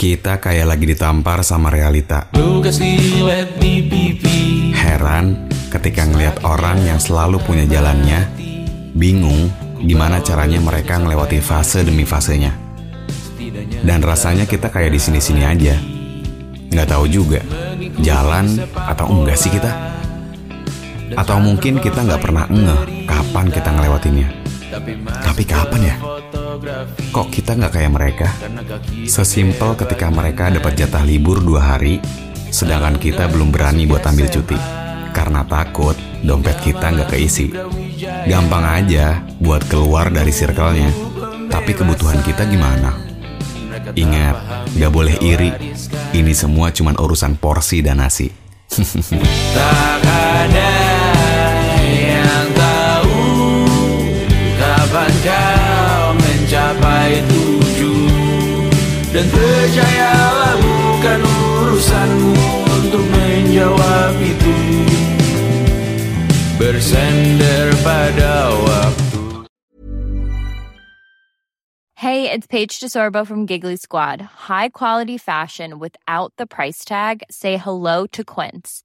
Kita kayak lagi ditampar sama realita. Heran ketika ngelihat orang yang selalu punya jalannya, bingung gimana caranya mereka ngelewati fase demi fasenya. Dan rasanya kita kayak di sini-sini aja. Nggak tahu juga, jalan atau enggak sih kita? Atau mungkin kita nggak pernah ngeh kapan kita ngelewatinnya. Tapi kapan ya? Kok kita nggak kayak mereka? Sesimpel ketika mereka dapat jatah libur dua hari, sedangkan kita belum berani buat ambil cuti. Karena takut dompet kita nggak keisi. Gampang aja buat keluar dari circle-nya. Tapi kebutuhan kita gimana? Ingat, nggak boleh iri. Ini semua cuman urusan porsi dan nasi. Tak ada dan bukan urusanmu untuk menjawab itu bersender pada waktu. Hey, it's Paige DeSorbo from Giggly Squad. High quality fashion without the price tag. Say hello to Quince.